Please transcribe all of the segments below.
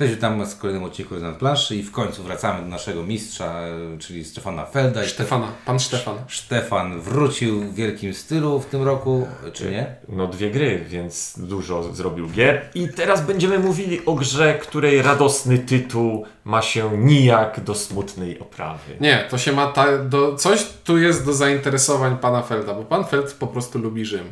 Cześć, witam w kolejnym odcinku na planszy i w końcu wracamy do naszego mistrza, e, czyli Stefana Felda. I Stefana, pan Stefan. Stefan wrócił w wielkim stylu w tym roku, czy nie? No dwie gry, więc dużo zrobił gier. I teraz będziemy mówili o grze, której radosny tytuł ma się nijak do smutnej oprawy. Nie, to się ma ta, do, coś tu jest do zainteresowań pana Felda, bo pan Feld po prostu lubi Rzym.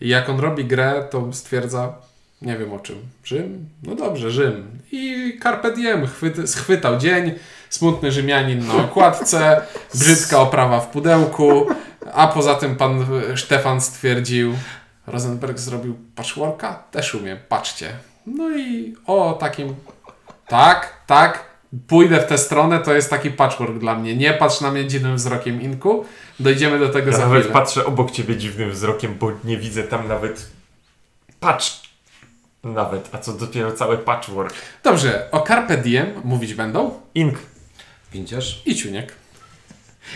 I jak on robi grę, to stwierdza, nie wiem o czym. Rzym? No dobrze, Rzym. I Carpe Diem chwyt, schwytał dzień, smutny Rzymianin na okładce, brzydka oprawa w pudełku, a poza tym pan Stefan stwierdził, Rosenberg zrobił patchworka? Też umie, patrzcie. No i o takim, tak, tak, pójdę w tę stronę, to jest taki patchwork dla mnie. Nie patrz na mnie dziwnym wzrokiem, Inku. Dojdziemy do tego Ja za nawet chwilę. patrzę obok ciebie dziwnym wzrokiem, bo nie widzę tam nawet. Patrz! Nawet, a co dopiero cały patchwork. Dobrze, o Carpe Diem mówić będą Ink. Winciarz? i Ciuniek.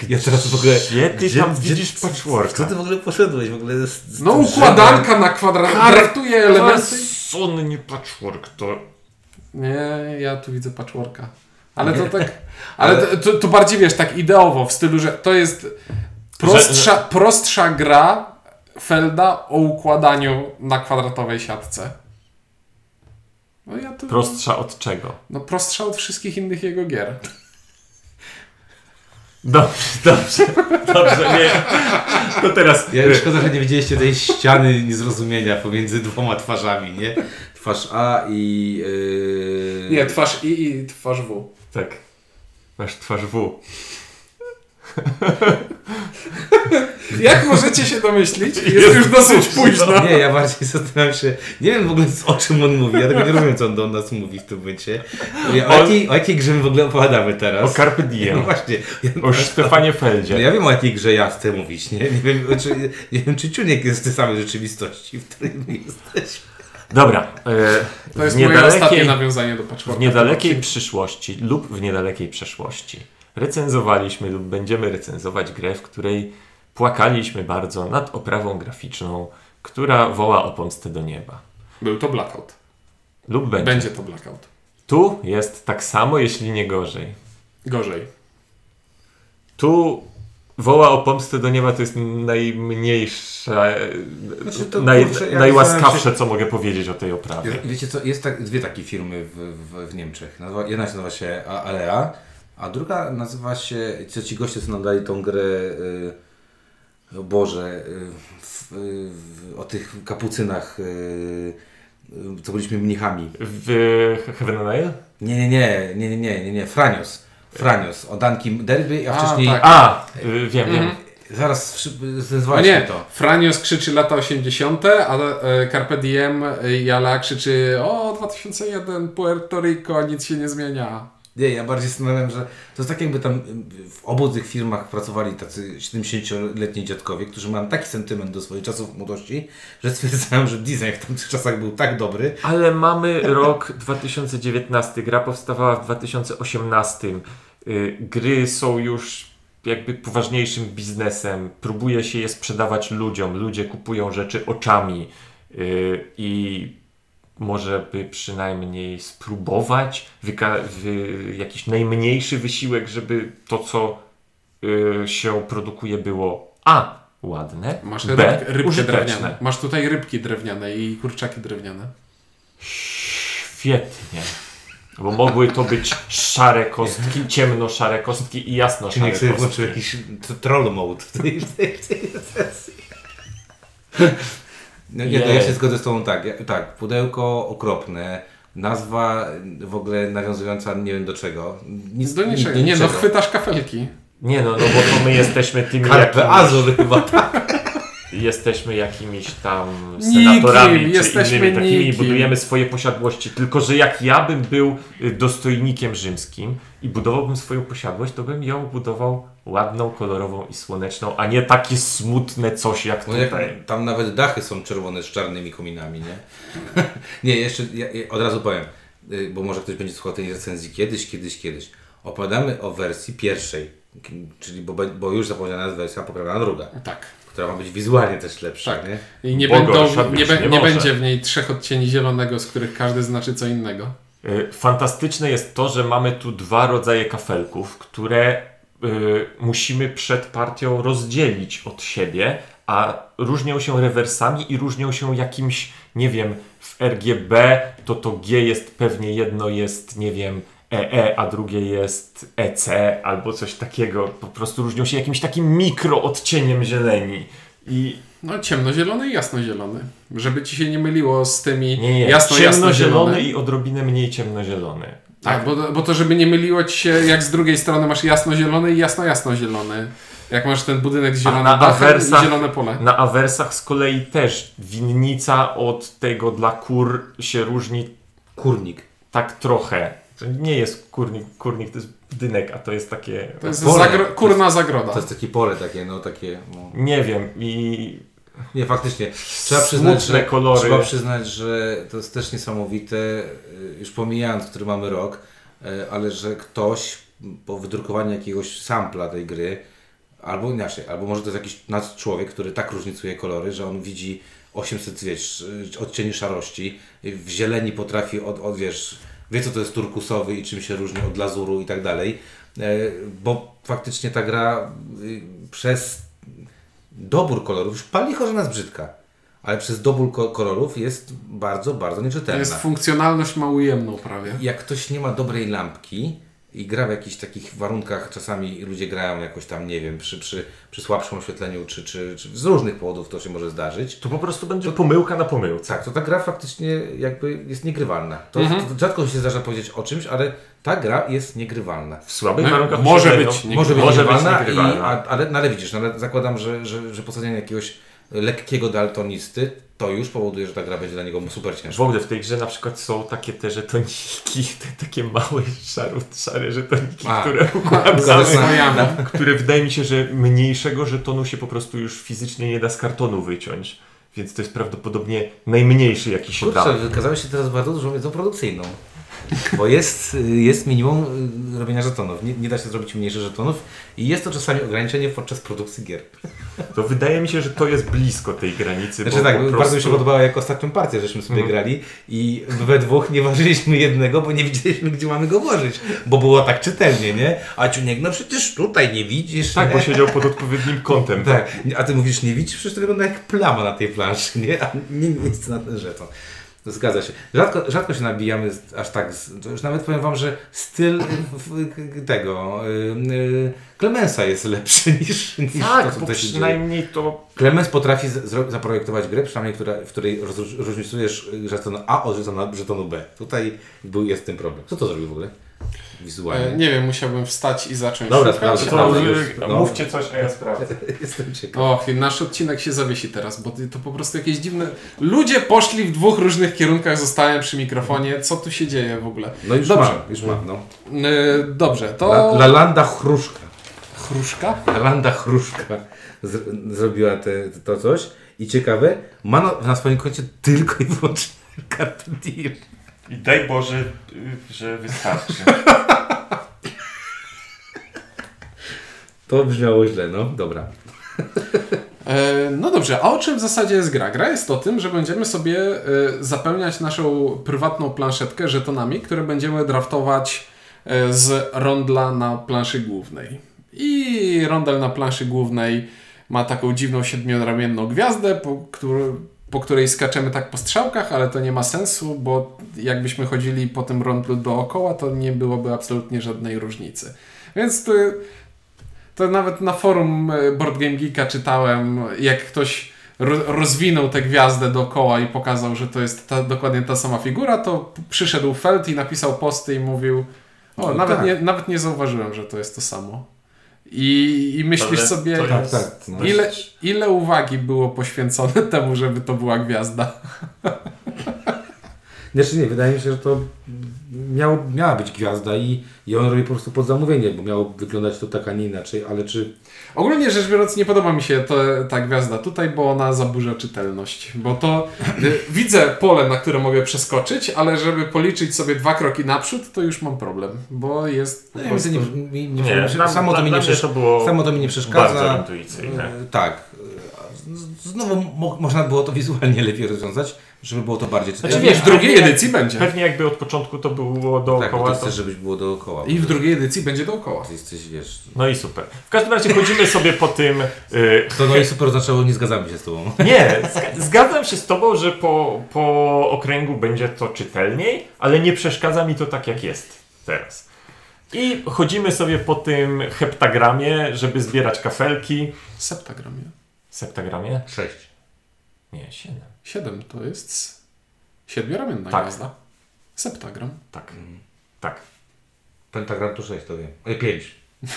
Ja teraz w ogóle... Gdzie ty tam widzisz patchworka? Co ty w ogóle poszedłeś w ogóle? Z, z No układanka na kwadrat, draftuje elementy. Sonny patchwork to. Nie, ja tu widzę patchworka. Ale to tak, ale to, to, to bardziej wiesz, tak ideowo, w stylu, że to jest prostsza, prostsza gra Felda o układaniu na kwadratowej siatce. No ja tu... Prostsza od czego? No prostsza od wszystkich innych jego gier. Dobrze, dobrze, dobrze, nie. To teraz. Ja już szkoda, że nie widzieliście tej ściany niezrozumienia pomiędzy dwoma twarzami, nie? Twarz A i... Yy... Nie, twarz I i twarz W. Tak. Masz twarz W. Jak możecie się domyślić? Jest już dosyć późno. Nie, ja bardziej zastanawiam się, nie wiem w ogóle o czym on mówi, ja tego nie rozumiem, co on do nas mówi w tym momencie. Ja, o, On- jakiej, o jakiej grze my w ogóle opowiadamy teraz? O Carpe No Diem. właśnie. Ja, O Stefanie no Feldzie. ja wiem o jakiej grze ja chcę mówić, nie? Nie wiem, czy, nie wiem, czy Ciuniek jest w tej samej rzeczywistości, w której my jesteśmy. Dobra. E, To jest w moje ostatnie niedalekiej, nawiązanie do patchworka. w niedalekiej przyszłości lub w niedalekiej przeszłości recenzowaliśmy lub będziemy recenzować grę, w której płakaliśmy bardzo nad oprawą graficzną, która woła o pomstę do nieba. Był to blackout. Lub będzie. Będzie to blackout. Tu jest tak samo, jeśli nie gorzej. Gorzej. Tu woła o pomstę do nieba to jest najmniejsze, Znaczy to, naj, kurczę, ja najłaskawsze, zastanawiam co mogę powiedzieć o tej oprawie. Wiecie co, jest tak, dwie takie firmy w, w, w Niemczech. Nazywa, jedna się nazywa się Alea, a druga nazywa się, co ci goście co nam dali tą grę, y, o Boże, y, w, y, w, o tych kapucynach, y, y, co byliśmy mnichami. W Heaven and Isle? Nie, nie, nie, nie, nie, nie, nie, nie, Franios. Franios, o Danki Derby, a A, wcześniej... tak. A, y, wiem, wiem. Mhm. Zaraz A zezwaliśmy nie, to. Franios krzyczy lata 80., a e, Carpe Diem Jala krzyczy o 2001, Puerto Rico, nic się nie zmienia. Nie, ja bardziej zastanawiam, że to jest tak jakby tam w obu tych firmach pracowali tacy 70-letni dziadkowie, którzy mają taki sentyment do swoich czasów młodości, że stwierdzają, że design w tamtych czasach był tak dobry. Ale mamy rok 2019, gra powstawała w 2018. Y, Gry są już jakby poważniejszym biznesem. Próbuje się je sprzedawać ludziom. Ludzie kupują rzeczy oczami y, i może by przynajmniej spróbować wyka- wy- jakiś najmniejszy wysiłek, żeby to, co y, się produkuje, było A. ładne, Masz B. ryb, rybki użyteczne. drewniane. Masz tutaj rybki drewniane i kurczaki drewniane. Świetnie. Bo mogły to być szare kostki, ciemno-szare kostki i jasno Czy szare niech sobie kostki. włączył jakiś troll mode w tej, w tej, w tej sesji. No, nie, no, ja się zgodzę z Tobą tak, ja, tak, pudełko okropne, nazwa w ogóle nawiązująca nie wiem do czego. Nic, Do nic- niczego. do Nie no, chwytasz kafelki. Nie no, no bo to my jesteśmy tymi Carpe jakimiś, Azul chyba, tak. Jesteśmy jakimiś tam Nikim, senatorami czy jesteśmy innymi takimi i nikim. budujemy swoje posiadłości. Tylko, że jak ja bym był y, dostojnikiem rzymskim i budowałbym swoją posiadłość, to bym ją budował ładną, kolorową i słoneczną, a nie takie smutne coś jak No jak, tutaj. tam nawet dachy są czerwone z czarnymi kominami, nie? nie, jeszcze ja, ja od razu powiem, y, bo może ktoś będzie słuchał tej recenzji kiedyś, kiedyś, kiedyś. Opowiadamy o wersji pierwszej, czyli bo, bo już zapowiedziana jest wersja poprawiona druga, Tak. Która ma być wizualnie też lepsza, Tak. nie? I nie, Bo będą, nie, be, nie nie będzie w niej trzech odcieni zielonego, z których każdy znaczy co innego. Y, Fantastyczne jest to, że mamy tu dwa rodzaje kafelków, które y, musimy przed partią rozdzielić od siebie, a różnią się rewersami i różnią się jakimś, nie wiem, w RGB to to G jest pewnie jedno jest, nie wiem, EE, a drugie jest EC albo coś takiego. Po prostu różnią się jakimś takim mikro odcieniem zieleni. I No ciemnozielony i jasnozielony. Żeby ci się nie myliło z tymi nie, nie, jasno ciemnozielony jasnozielony. i odrobinę mniej ciemnozielony. Tak, bo, bo to żeby nie myliło ci się, jak z drugiej strony masz jasnozielony i jasno-jasnozielony. Jak masz ten budynek z zielonym na awersach- i zielone pole. Na awersach z kolei też winnica od tego dla kur się różni Kurnik. tak trochę. To nie jest kurnik, kurnik to jest budynek, a to jest takie... To jest Pole. zagro- kurna zagroda. To jest takie pole takie, no takie... No. Nie wiem i Nie, faktycznie. Trzeba przyznać, że, kolory. trzeba przyznać, że to jest też niesamowite, y, już pomijając, który mamy rok, y, ale że ktoś po wydrukowaniu jakiegoś sampla tej gry, albo inaczej, albo może to jest jakiś nad człowiek, który tak różnicuje kolory, że on widzi 800, wiesz, y, odcieni szarości, w zieleni potrafi, od, od, wiesz, wie co to jest turkusowy i czym się różni od lazuru i tak dalej, y, bo faktycznie ta gra y, przez dobór kolorów, już pali chorze nas brzydka, ale przez dobór ko- kolorów jest bardzo, bardzo To nieczytelna. jest funkcjonalność ma ujemną prawie. Jak ktoś nie ma dobrej lampki i gra w jakichś takich warunkach, czasami ludzie grają jakoś tam, nie wiem, przy, przy, przy słabszym oświetleniu, czy, czy, czy z różnych powodów to się może zdarzyć. to po prostu będzie pomyłka na pomyłce. Tak, to ta gra faktycznie jakby jest niegrywalna. To, Mhm. to rzadko się zdarza powiedzieć o czymś, ale ta gra jest niegrywalna. W słabych No, warunkach może oświetlenia- być nie- Może być może być niegrywalna, niegrywalna. i, a, ale, no, ale widzisz, no, ale zakładam, że, że, że posadzenie jakiegoś lekkiego daltonisty to już powoduje, że ta gra będzie dla niego super W ciężka. ogóle w tej grze na przykład są takie te żetoniki, te takie małe szaro, szare żetoniki, A. które układamy, które wydaje mi się, że mniejszego żetonu się po prostu już fizycznie nie da z kartonu wyciąć. Więc to jest prawdopodobnie najmniejszy jaki się da. Kurczę, wykazałeś się teraz bardzo dużą wiedzą produkcyjną. Bo jest, jest minimum y, robienia żetonów. Nie, nie da się zrobić mniejszych żetonów i jest to czasami ograniczenie podczas produkcji gier. To wydaje mi się, że to jest blisko tej granicy. Znaczy bo tak, po bardzo prostu... mi się podobało jak ostatnią partię żeśmy sobie Mhm. grali i we dwóch nie ważyliśmy jednego, bo nie widzieliśmy gdzie mamy go włożyć. Bo było tak czytelnie, nie? A Ciuniek, no przecież tutaj nie widzisz. Tak, nie? bo siedział pod odpowiednim kątem. Tak, a ty mówisz, nie widzisz, przecież to wygląda jak plama na tej planszy, nie? A nie miejsce na ten żeton. Zgadza się. Rzadko, rzadko się nabijamy aż tak. Już nawet powiem Wam, że styl tego y, y, Clemensa jest lepszy niż, niż Tak, to, co przynajmniej to Clemens potrafi zaprojektować grę, przynajmniej która, w której różnicujesz żeton A od żetonu, żetonu B. Tutaj był, jest ten problem. Co to zrobił w ogóle? Wizualnie. E, nie wiem, musiałbym wstać i zacząć Dobra, sprawdzę, no. Mówcie coś, a ja sprawdzę. Jestem ciekaw. Och, nasz odcinek się zawiesi teraz, bo to po prostu jakieś dziwne... Ludzie poszli w dwóch różnych kierunkach, zostałem przy mikrofonie. Co tu się dzieje w ogóle? No już Dobrze. mam, już mam. No. E, dobrze, to... La, Lalanda Chruszka. Chruszka? Landa Chruszka z, zrobiła te, to coś i ciekawe, ma na, na swoim koncie tylko i wyłącznie kartę DIR. I daj Boże, że wystarczy. To brzmiało źle, no dobra. E, no dobrze, a o czym w zasadzie jest gra? Gra jest o tym, że będziemy sobie e, zapełniać naszą prywatną planszetkę żetonami, które będziemy draftować e, z rondla na planszy głównej. I rondel na planszy głównej ma taką dziwną siedmioramienną gwiazdę, po, któr- po której skaczemy tak po strzałkach, ale to nie ma sensu, bo jakbyśmy chodzili po tym rondlu dookoła, to nie byłoby absolutnie żadnej różnicy. Więc to, to nawet na forum e, Board Game Geeka czytałem, jak ktoś ro, rozwinął tę gwiazdę dookoła i pokazał, że to jest ta, dokładnie ta sama figura, to przyszedł Feld i napisał posty i mówił o, No nawet, tak. nie, nawet nie zauważyłem, że to jest to samo. I, i myślisz Ale sobie, to Tak, jest- tak, no. ile, ile uwagi było poświęcone temu, żeby to była gwiazda. Znaczy nie, wydaje mi się, że to miało, miała być gwiazda i, i on robi po prostu pod zamówienie, bo miało wyglądać to tak, a nie inaczej, ale czy... Ogólnie rzecz biorąc, nie podoba mi się to, ta gwiazda tutaj, bo ona zaburza czytelność. Bo to y, widzę pole, na które mogę przeskoczyć, ale żeby policzyć sobie dwa kroki naprzód, to już mam problem, bo jest No, prostu... nie, nie, nie, Nie, nie, dla- samo, to mi nie to było samo to mi nie przeszkadza. Bardzo intuicyjne. E, Tak. Znowu mo można było to wizualnie lepiej rozwiązać, żeby było to bardziej Znaczy, czytelne. wiesz, w drugiej edycji będzie. Pewnie jakby od początku to było tak, dookoła. ty to... chcesz, żebyś było dookoła. I w drugiej edycji będzie dookoła. Ty jesteś, wiesz... No i super. W każdym razie chodzimy sobie po tym. y, To no i super oznaczało, nie zgadzamy się z tobą. Nie, zga- zgadzam się z Tobą, że po, po okręgu będzie to czytelniej, ale nie przeszkadza mi to tak jak jest teraz. I chodzimy sobie po tym heptagramie, żeby zbierać kafelki. Septagram, nie? Septagramie? Sześć. Nie, siedem. 7 to jest siedmioramienna Tak. gwiazda. Septagram. Tak, tak. Pentagram to sześć, to wiem. Ej, pięć.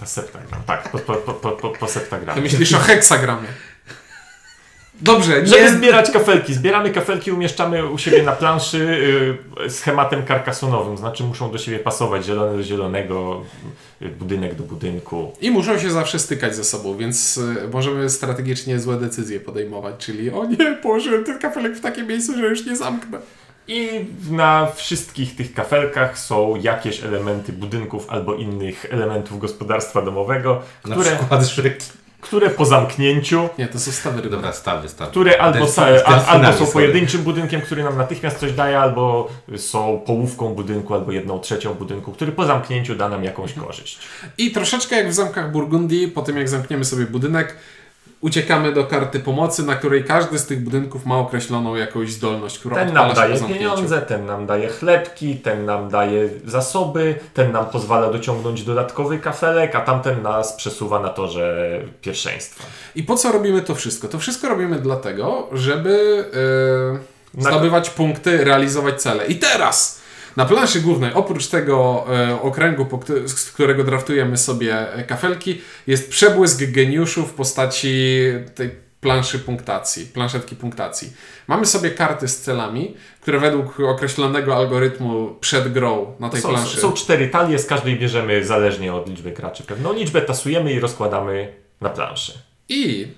To septagram. Tak, po, po, po, po, po, po Ty septagramie. myślisz o heksagramie. Dobrze, Żeby nie... zbierać kafelki. Zbieramy kafelki, umieszczamy u siebie na planszy y, schematem karkasonowym. Znaczy muszą do siebie pasować zielony do zielonego, y, budynek do budynku. I muszą się zawsze stykać ze sobą, więc y, możemy strategicznie złe decyzje podejmować, czyli o nie, położyłem ten kafelek w takie miejsce, że już nie zamknę. I na wszystkich tych kafelkach są jakieś elementy budynków albo innych elementów gospodarstwa domowego, Na które, przykład szyk. Które po zamknięciu, Nie, to są stawy. Dobra, stawy, stawy. które albo, a, albo są pojedynczym budynkiem, który nam natychmiast coś daje, albo są połówką budynku, albo jedną trzecią budynku, który po zamknięciu da nam jakąś korzyść. I troszeczkę jak w zamkach Burgundii, po tym jak zamkniemy sobie budynek, uciekamy do karty pomocy, na której każdy z tych budynków ma określoną jakąś zdolność, która Ten nam daje pieniądze, ten nam daje chlebki, ten nam daje zasoby, ten nam pozwala dociągnąć dodatkowy kafelek, a tamten nas przesuwa na torze pierwszeństwa. I po co robimy to wszystko? To wszystko robimy dlatego, żeby Na- zdobywać punkty, realizować cele. I teraz na planszy głównej, oprócz tego e, okręgu, któ- z którego draftujemy sobie e, kafelki, jest przebłysk geniuszu w postaci tej planszy punktacji, planszetki punktacji. Mamy sobie karty z celami, które według określonego algorytmu przed grą na tej Są, planszy są cztery talie, z każdej bierzemy zależnie od liczby graczy pewną liczbę, tasujemy i rozkładamy na planszy. I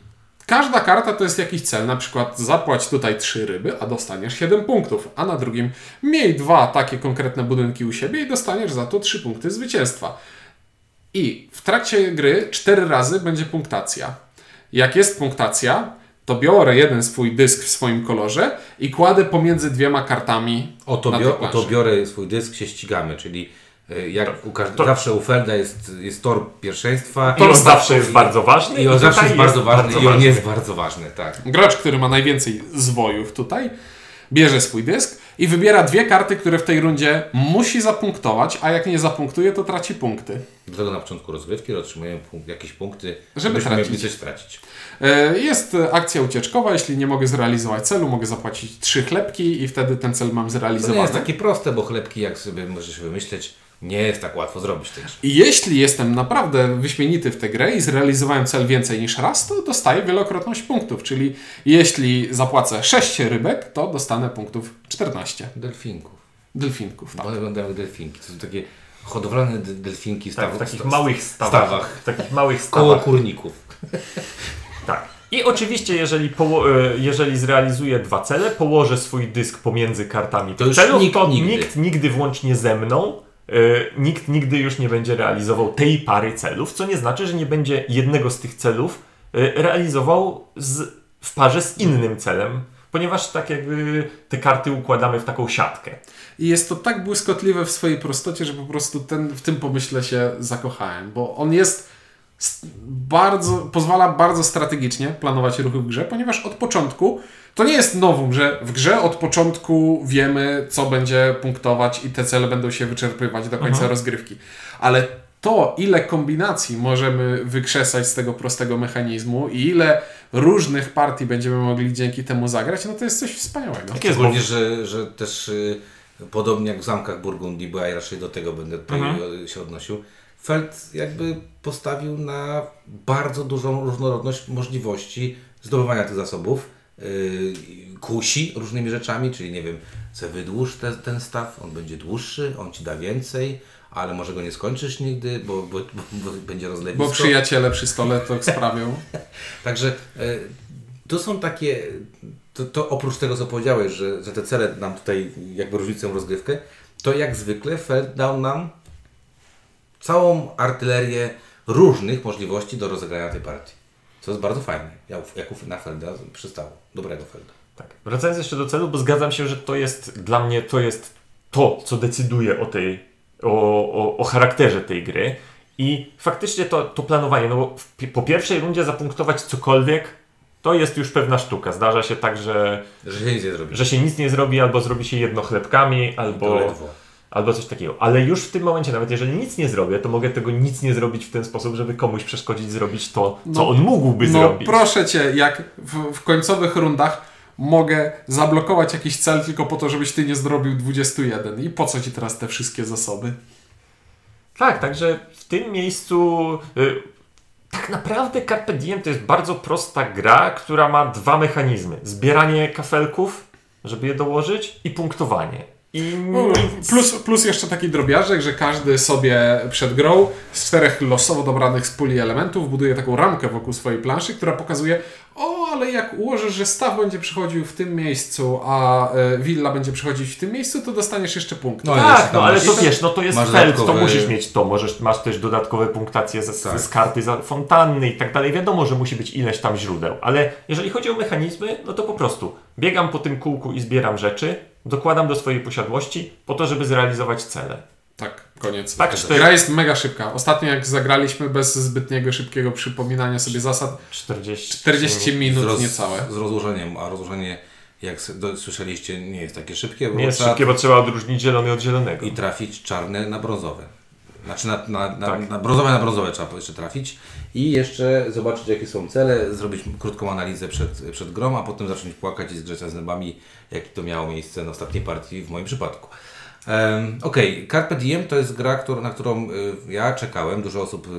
każda karta to jest jakiś cel, na przykład zapłać tutaj trzy ryby, a dostaniesz 7 punktów, a na drugim miej dwa takie konkretne budynki u siebie i dostaniesz za to 3 punkty zwycięstwa. I w trakcie gry cztery razy będzie punktacja. Jak jest punktacja, to biorę jeden swój dysk w swoim kolorze i kładę pomiędzy dwiema kartami Oto, bio, oto biorę swój dysk, się ścigamy, czyli y, jak u to- zawsze u Felda jest, jest tor pierwszeństwa I on Tor zawsze jest bardzo ważny. i on zawsze jest bardzo ważny i on ważny. jest bardzo ważny, tak. Gracz, który ma najwięcej zwojów tutaj, bierze swój dysk i wybiera dwie karty, które w tej rundzie musi zapunktować, a jak nie zapunktuje, to traci punkty. Dlatego na początku rozgrywki otrzymujemy punkt, jakieś punkty, Żeby tracić. coś stracić. E, Jest e, akcja ucieczkowa, jeśli nie mogę zrealizować celu, mogę zapłacić trzy chlebki i wtedy ten cel mam To zrealizowany. nie jest takie proste, bo chlebki, jak sobie możesz wymyśleć, nie jest tak łatwo zrobić też. I jeśli jestem naprawdę wyśmienity w tę grę i zrealizowałem cel więcej niż raz, to dostaję wielokrotność punktów. Czyli jeśli zapłacę 6 rybek, to dostanę punktów 14. Delfinków. Delfinków, tak. One wyglądają jak delfinki. To są takie hodowlane de- delfinki Tak, staw- w takich sta- małych stawach. stawach. W takich małych Koło stawach. kurników. Tak. I oczywiście, jeżeli, poło- e, jeżeli zrealizuję dwa cele, położę swój dysk pomiędzy kartami To już celów, nikt to nigdy. nikt nigdy włącznie ze mną, nikt nigdy już nie będzie realizował tej pary celów, co nie znaczy, że nie będzie jednego z tych celów e, realizował z, w parze z innym celem, ponieważ tak jakby te karty układamy w taką siatkę. I jest to tak błyskotliwe w swojej prostocie, że po prostu ten, w tym pomyśle się zakochałem, bo on jest bardzo, pozwala bardzo strategicznie planować ruchy w grze, ponieważ od początku to nie jest nowum, że w grze od początku wiemy, co będzie punktować i te cele będą się wyczerpywać do końca rozgrywki. Ale to, ile kombinacji możemy wykrzesać z tego prostego mechanizmu i ile różnych partii będziemy mogli dzięki temu zagrać, no to jest coś wspaniałego. Tak jest, bo że, że też y, podobnie jak w zamkach Burgundii, bo ja raczej do tego będę tutaj Mhm. y, się odnosił, Feld jakby postawił na bardzo dużą różnorodność możliwości zdobywania tych zasobów. y, kusi różnymi rzeczami, czyli nie wiem, chcę wydłuż te, ten staw, on będzie dłuższy, on ci da więcej, ale może go nie skończysz nigdy, bo, bo, bo, bo będzie rozlewisko. Bo przyjaciele przy stole to sprawią. Także e, to są takie, to, to oprócz tego co powiedziałeś, że, że te cele nam tutaj jakby różnicą rozgrywkę, to jak zwykle Feld dał nam całą artylerię różnych możliwości do rozegrania tej partii. Co jest bardzo fajne. Jak, jak na Felda przystało. Dobrego Felda. Tak. Wracając jeszcze do celu, bo zgadzam się, że to jest dla mnie to jest to, co decyduje o tej, o, o, o charakterze tej gry. I faktycznie to, to planowanie, no bo w, po pierwszej rundzie zapunktować cokolwiek, to jest już pewna sztuka. Zdarza się tak, że, Że się nic nie zrobi. że się nic nie zrobi, albo zrobi się jedno chlebkami, albo. Albo coś takiego. Ale już w tym momencie, nawet jeżeli nic nie zrobię, to mogę tego nic nie zrobić w ten sposób, żeby komuś przeszkodzić zrobić to, co No, on mógłby No zrobić. proszę cię, jak w, w końcowych rundach mogę zablokować jakiś cel tylko po to, żebyś ty nie zrobił 21. I po co ci teraz te wszystkie zasoby? Tak, także w tym miejscu y, tak naprawdę Carpe Diem to jest bardzo prosta gra, która ma dwa mechanizmy. Zbieranie kafelków, żeby je dołożyć i punktowanie. I. Plus, plus jeszcze taki drobiażek, że każdy sobie przed grą z czterech losowo dobranych z puli elementów buduje taką ramkę wokół swojej planszy, która pokazuje, o, ale jak ułożysz, że staw będzie przychodził w tym miejscu, a e, willa będzie przychodzić w tym miejscu, to dostaniesz jeszcze punkt. No, tak, jeszcze no ale to wiesz, no to jest felt, to dodatkowe- musisz mieć to. Możesz, masz też dodatkowe punktacje z, Tak. z karty za fontanny i tak dalej. Wiadomo, że musi być ileś tam źródeł, ale jeżeli chodzi o mechanizmy, no to po prostu biegam po tym kółku i zbieram rzeczy, dokładam do swojej posiadłości po to, żeby zrealizować cele. Tak, koniec. Tak, Gra cztery- jest mega szybka. Ostatnio jak zagraliśmy bez zbytniego szybkiego przypominania sobie zasad, 40, 40 Z, minut roz, niecałe. z rozłożeniem, a rozłożenie, jak słyszeliście, nie jest takie szybkie, bo Nie jest trzeba szybkie, bo trzeba odróżnić zielony od zielonego. i trafić czarne na brązowe. Znaczy na, na, na, Tak. na brązowe na brązowe trzeba jeszcze trafić i jeszcze zobaczyć jakie są cele, zrobić krótką analizę przed, przed grą, a potem zacząć płakać i zgrzeć zębami, jak to miało miejsce na ostatniej partii w moim przypadku. Um, Okej, Carpe Diem to jest gra, na którą y, ja czekałem. Dużo osób y,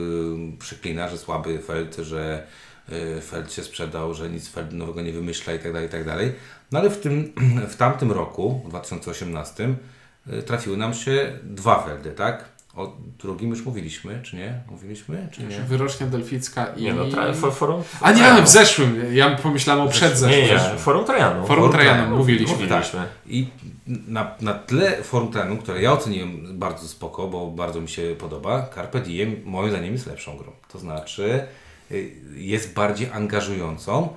przyklina, że słaby Feld, że y, Feld się sprzedał, że nic Feld nowego nie wymyśla i tak dalej, i tak dalej. No ale w, tym, w tamtym roku, w 2018, y, trafiły nam się dwa Feldy, tak? O drugim już mówiliśmy, czy nie? Mówiliśmy, czy nie? Wyrocznia Delficka i... Nie no, tra- for, forum... A nie, Trajanu. w zeszłym. Ja pomyślałem o przed Nie, zeszłym. nie, forum Trajanu. Forum Forum Trajanu, Trajanu. mówiliśmy. Mówiliśmy. I na, na tle forum trenu, które ja oceniłem bardzo spoko, bo bardzo mi się podoba, Carpe Diem moim zdaniem jest lepszą grą. To znaczy y, jest bardziej angażującą.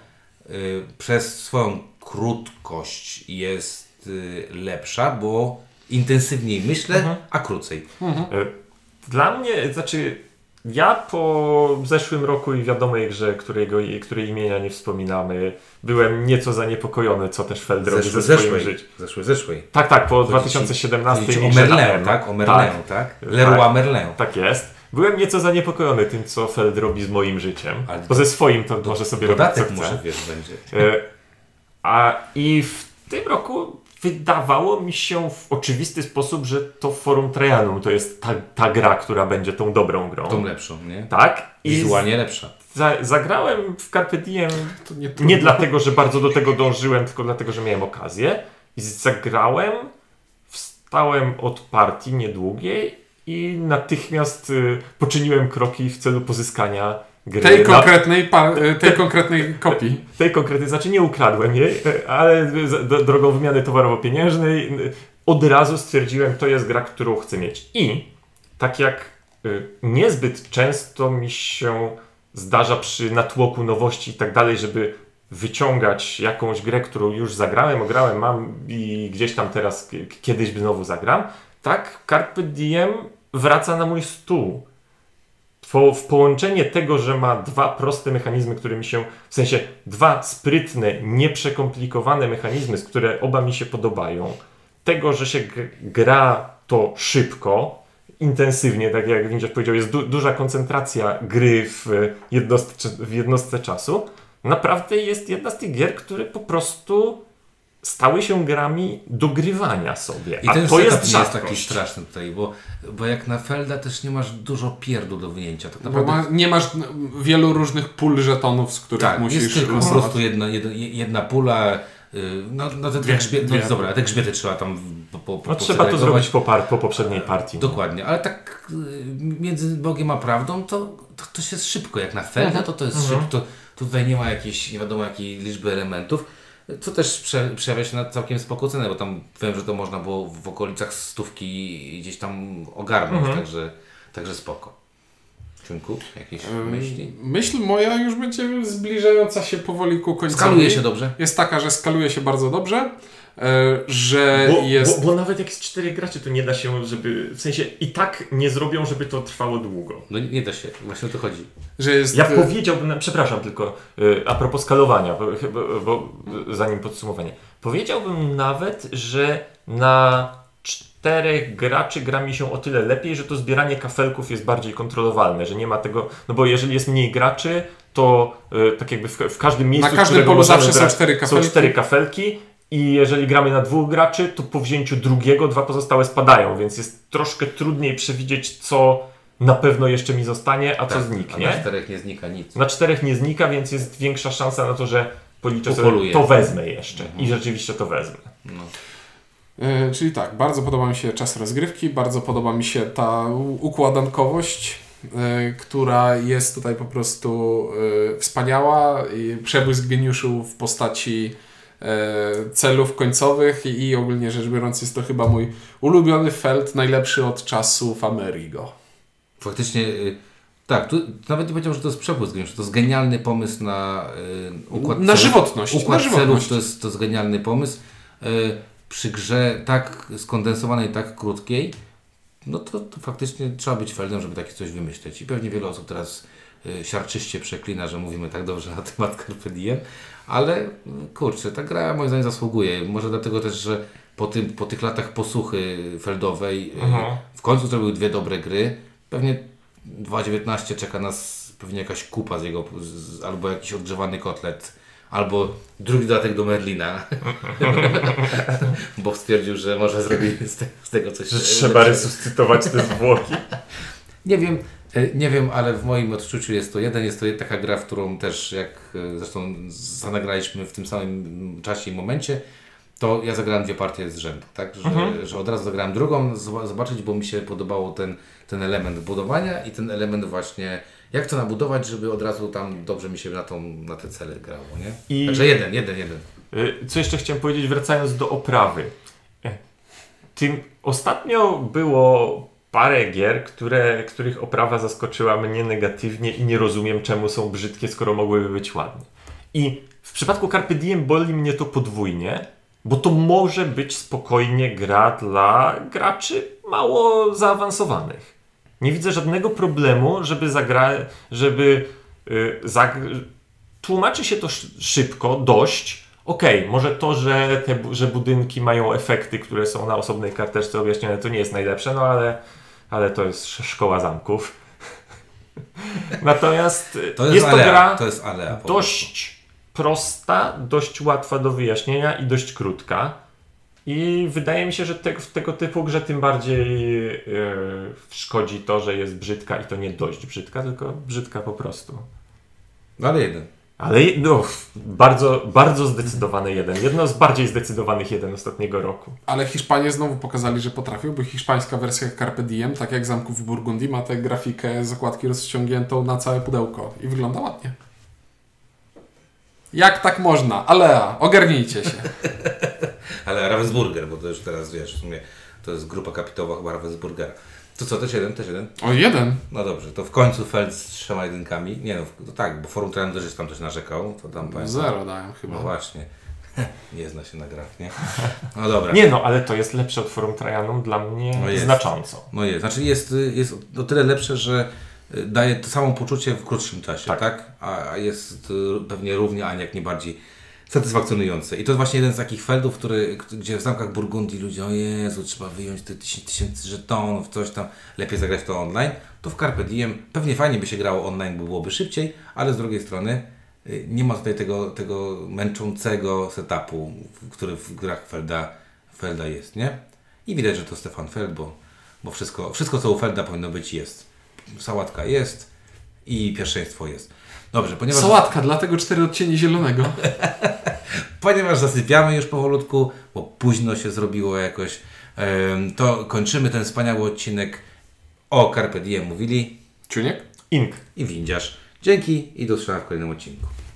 y, Przez swoją krótkość jest y, lepsza, bo intensywniej myślę, a krócej. E, Dla mnie, znaczy, ja po zeszłym roku i wiadomej grze, którego, której imienia nie wspominamy, byłem nieco zaniepokojony, co też Feld robi ze swoim zeszłej, życiem. zeszłej, zeszłej. Tak, tak, po Chodzi ci- 2017 Chodzi ci i o Merlin, tak? O Merlin, Tak, tak? Leroy Tak. Merlin. tak jest. Byłem nieco zaniepokojony tym, co Feld robi z moim życiem. Ale Bo ze swoim to może sobie robić co chce. może, wiesz, będzie. E, A i w tym roku wydawało mi się w oczywisty sposób, że to Forum Trajanum to jest ta, ta gra, która będzie tą dobrą grą. Tą lepszą, nie? Tak? I Wizualnie lepsza. za, zagrałem w Carpe Diem To nie, nie dlatego, że bardzo do tego dążyłem, tylko dlatego, że miałem okazję. I zagrałem, wstałem od partii niedługiej i natychmiast y, poczyniłem kroki w celu pozyskania gry. Tej na- konkretnej, par, tej konkretnej kopii. tej konkretnej, znaczy nie ukradłem jej, e, ale drogą wymiany towarowo-pieniężnej y, od razu stwierdziłem, to jest gra, którą chcę mieć. I tak jak niezbyt często mi się zdarza przy natłoku nowości i tak dalej, żeby wyciągać jakąś grę, którą już zagrałem, ograłem, mam i gdzieś tam teraz kiedyś znowu zagram, tak Carpe Diem wraca na mój stół. W połączenie tego, że ma dwa proste mechanizmy, które mi się, w sensie dwa sprytne, nieprzekomplikowane mechanizmy, z które oba mi się podobają, tego, że się gra to szybko, intensywnie, tak jak Windziarz powiedział, jest du duża koncentracja gry w w jednostce czasu, naprawdę jest jedna z tych gier, które po prostu stały się grami dogrywania sobie. I A ten to jest jest taki straszny tutaj, bo, bo jak na Felda też nie masz dużo pierdół do wyjęcia. Tak naprawdę ma, nie masz wielu różnych pól żetonów, z których tak, musisz jest tylko po prostu jedna, jedna, jedna pula, y, no, no te, Dwie, te grzbiety, dwie. no, dobra, te grzbiety trzeba tam po, po, po No, trzeba to zrobić po, par, po poprzedniej partii. Dokładnie, ale tak y, między Bogiem a prawdą to, to, to się szybko, jak na Felda to to jest Mhm. szybko, to tutaj nie ma jakiejś nie wiadomo jakiej liczby elementów, co też prze, przejawia się na całkiem spoko cenę, bo tam wiem, że to można było w okolicach stówki gdzieś tam ogarnąć, Mhm. także, także spoko. Czynku, jakieś myśli? Myśl moja już będzie zbliżająca się powoli ku końcowi. Skaluje się dobrze? Jest taka, że skaluje się bardzo dobrze, że Bo, jest... bo, bo nawet jak z czterech graczy, to nie da się, żeby. W sensie i tak nie zrobią, żeby to trwało długo. No nie da się, właśnie o to chodzi. że jest Ja e, powiedziałbym, przepraszam tylko, y, a propos skalowania, bo, bo, bo zanim podsumowanie. Powiedziałbym nawet, że na czterech graczy gra mi się o tyle lepiej, że to zbieranie kafelków jest bardziej kontrolowalne, że nie ma tego, no bo jeżeli jest mniej graczy, to y, tak jakby w, w każdym miejscu, Na każdym polu zawsze są grać, cztery kafelki. Są cztery kafelki i jeżeli gramy na dwóch graczy, to po wzięciu drugiego dwa pozostałe spadają, więc jest troszkę trudniej przewidzieć, co na pewno jeszcze mi zostanie, a co Tak, zniknie. A na czterech nie znika nic. Na czterech nie znika, więc jest większa szansa na to, że policzę sobie, to wezmę jeszcze. Mhm. I rzeczywiście to wezmę. No. E, Czyli tak, bardzo podoba mi się czas rozgrywki, bardzo podoba mi się ta układankowość, e, która jest tutaj po prostu e, wspaniała. I przebłysk geniuszu w postaci celów końcowych i, i ogólnie rzecz biorąc jest to chyba mój ulubiony felt, najlepszy od czasów Amerigo. Faktycznie, y, tak, tu nawet nie powiedział, że to jest przepłysk, że to jest genialny pomysł na y, układ Na celów. żywotność, Układ na celów żywotność. to jest, to jest genialny pomysł. Y, przy grze tak skondensowanej, tak krótkiej, no to, to faktycznie trzeba być feldem, żeby takie coś wymyśleć. I pewnie wiele osób teraz y, siarczyście przeklina, że mówimy tak dobrze na temat Carpe Diem, ale kurczę, ta gra moim zdaniem zasługuje. Może dlatego też, że po, tym, po tych latach posłuchy feldowej y, Mhm. w końcu zrobił dwie dobre gry. Pewnie 2.19 czeka nas pewnie jakaś kupa z jego, z, albo jakiś odgrzewany kotlet, albo drugi dodatek do Merlina, bo stwierdził, że może zrobić z, te, z tego coś Że e, trzeba resuscytować te zwłoki. Nie wiem, e, nie wiem, ale w moim odczuciu jest to jeden, jest to taka gra, w którą też jak e, zresztą zanagraliśmy w tym samym czasie i momencie, to ja zagrałem dwie partie z rzędu, tak? Że, Mhm. że od razu zagrałem drugą, zoba- zobaczyć, bo mi się podobało ten, ten element budowania i ten element właśnie, jak to nabudować, żeby od razu tam dobrze mi się na, tą, na te cele grało, nie? I Także jeden, jeden, jeden. y, co jeszcze chciałem powiedzieć, wracając do oprawy. E, Tym ostatnio było parę gier, które, których oprawa zaskoczyła mnie negatywnie i nie rozumiem, czemu są brzydkie, skoro mogłyby być ładne. I w przypadku Carpe Diem boli mnie to podwójnie, bo to może być spokojnie gra dla graczy mało zaawansowanych. Nie widzę żadnego problemu, żeby zagra, żeby y, zag- tłumaczy się to sz- szybko, dość. Okej, może to, że, te, że budynki mają efekty, które są na osobnej karteczce objaśnione, to nie jest najlepsze, no ale, ale to jest sz- szkoła zamków. Natomiast y, To jest, jest to alea, gra to jest alea. dość prosta, dość łatwa do wyjaśnienia i dość krótka. I wydaje mi się, że te, w tego typu grze tym bardziej yy, szkodzi to, że jest brzydka i to nie dość brzydka, tylko brzydka po prostu. prostu. No ale jeden. Ale no, bardzo, bardzo zdecydowany jeden. Jedno z bardziej zdecydowanych jeden ostatniego roku. Ale Hiszpanie znowu pokazali, że potrafią, bo hiszpańska wersja Carpe Diem, tak jak Zamków w Burgundii, ma tę grafikę z okładki rozciągniętą na całe pudełko i wygląda ładnie. Jak tak można? Alea, ogarnijcie się. Ale Ravensburger, bo to już teraz wiesz, w sumie to jest grupa kapitałowa chyba Ravensburgera. To co, też jeden, też jeden? O, jeden. No dobrze, to w końcu Feld z trzema jedynkami. Nie no, no tak, bo Forum też tam coś narzekał, to tam pamiętam. Zero dają chyba. No właśnie. Nie zna się na grach, nie? No dobra. Nie no, ale to jest lepsze od Forum Trajanum dla mnie No jest. znacząco. No jest, znaczy jest, jest o tyle lepsze, że y, daje to samo poczucie w krótszym czasie, tak? Tak. A, a jest y, pewnie równie, a nie jak nie bardziej satysfakcjonujące. I to właśnie jeden z takich feldów, który, gdzie w zamkach Burgundii ludzie, o Jezu, trzeba wyjąć te 10 tysięcy żetonów, coś tam, lepiej zagrać to online. To w Carpe Diem pewnie fajnie by się grało online, bo byłoby szybciej, ale z drugiej strony y, nie ma tutaj tego, tego męczącego setupu, który w grach Felda, Felda jest, nie? I widać, że to Stefan Feld, bo, bo wszystko, wszystko, co u Felda powinno być, jest. Sałatka jest i pierwszeństwo jest. Dobrze, ponieważ, Sałatka, dlatego cztery odcienie zielonego. ponieważ zasypiamy już powolutku, bo późno się zrobiło jakoś, to kończymy ten wspaniały odcinek o Carpe Diem mówili Czuniek? Ink. i windziarz. Dzięki i do usłyszenia w kolejnym odcinku.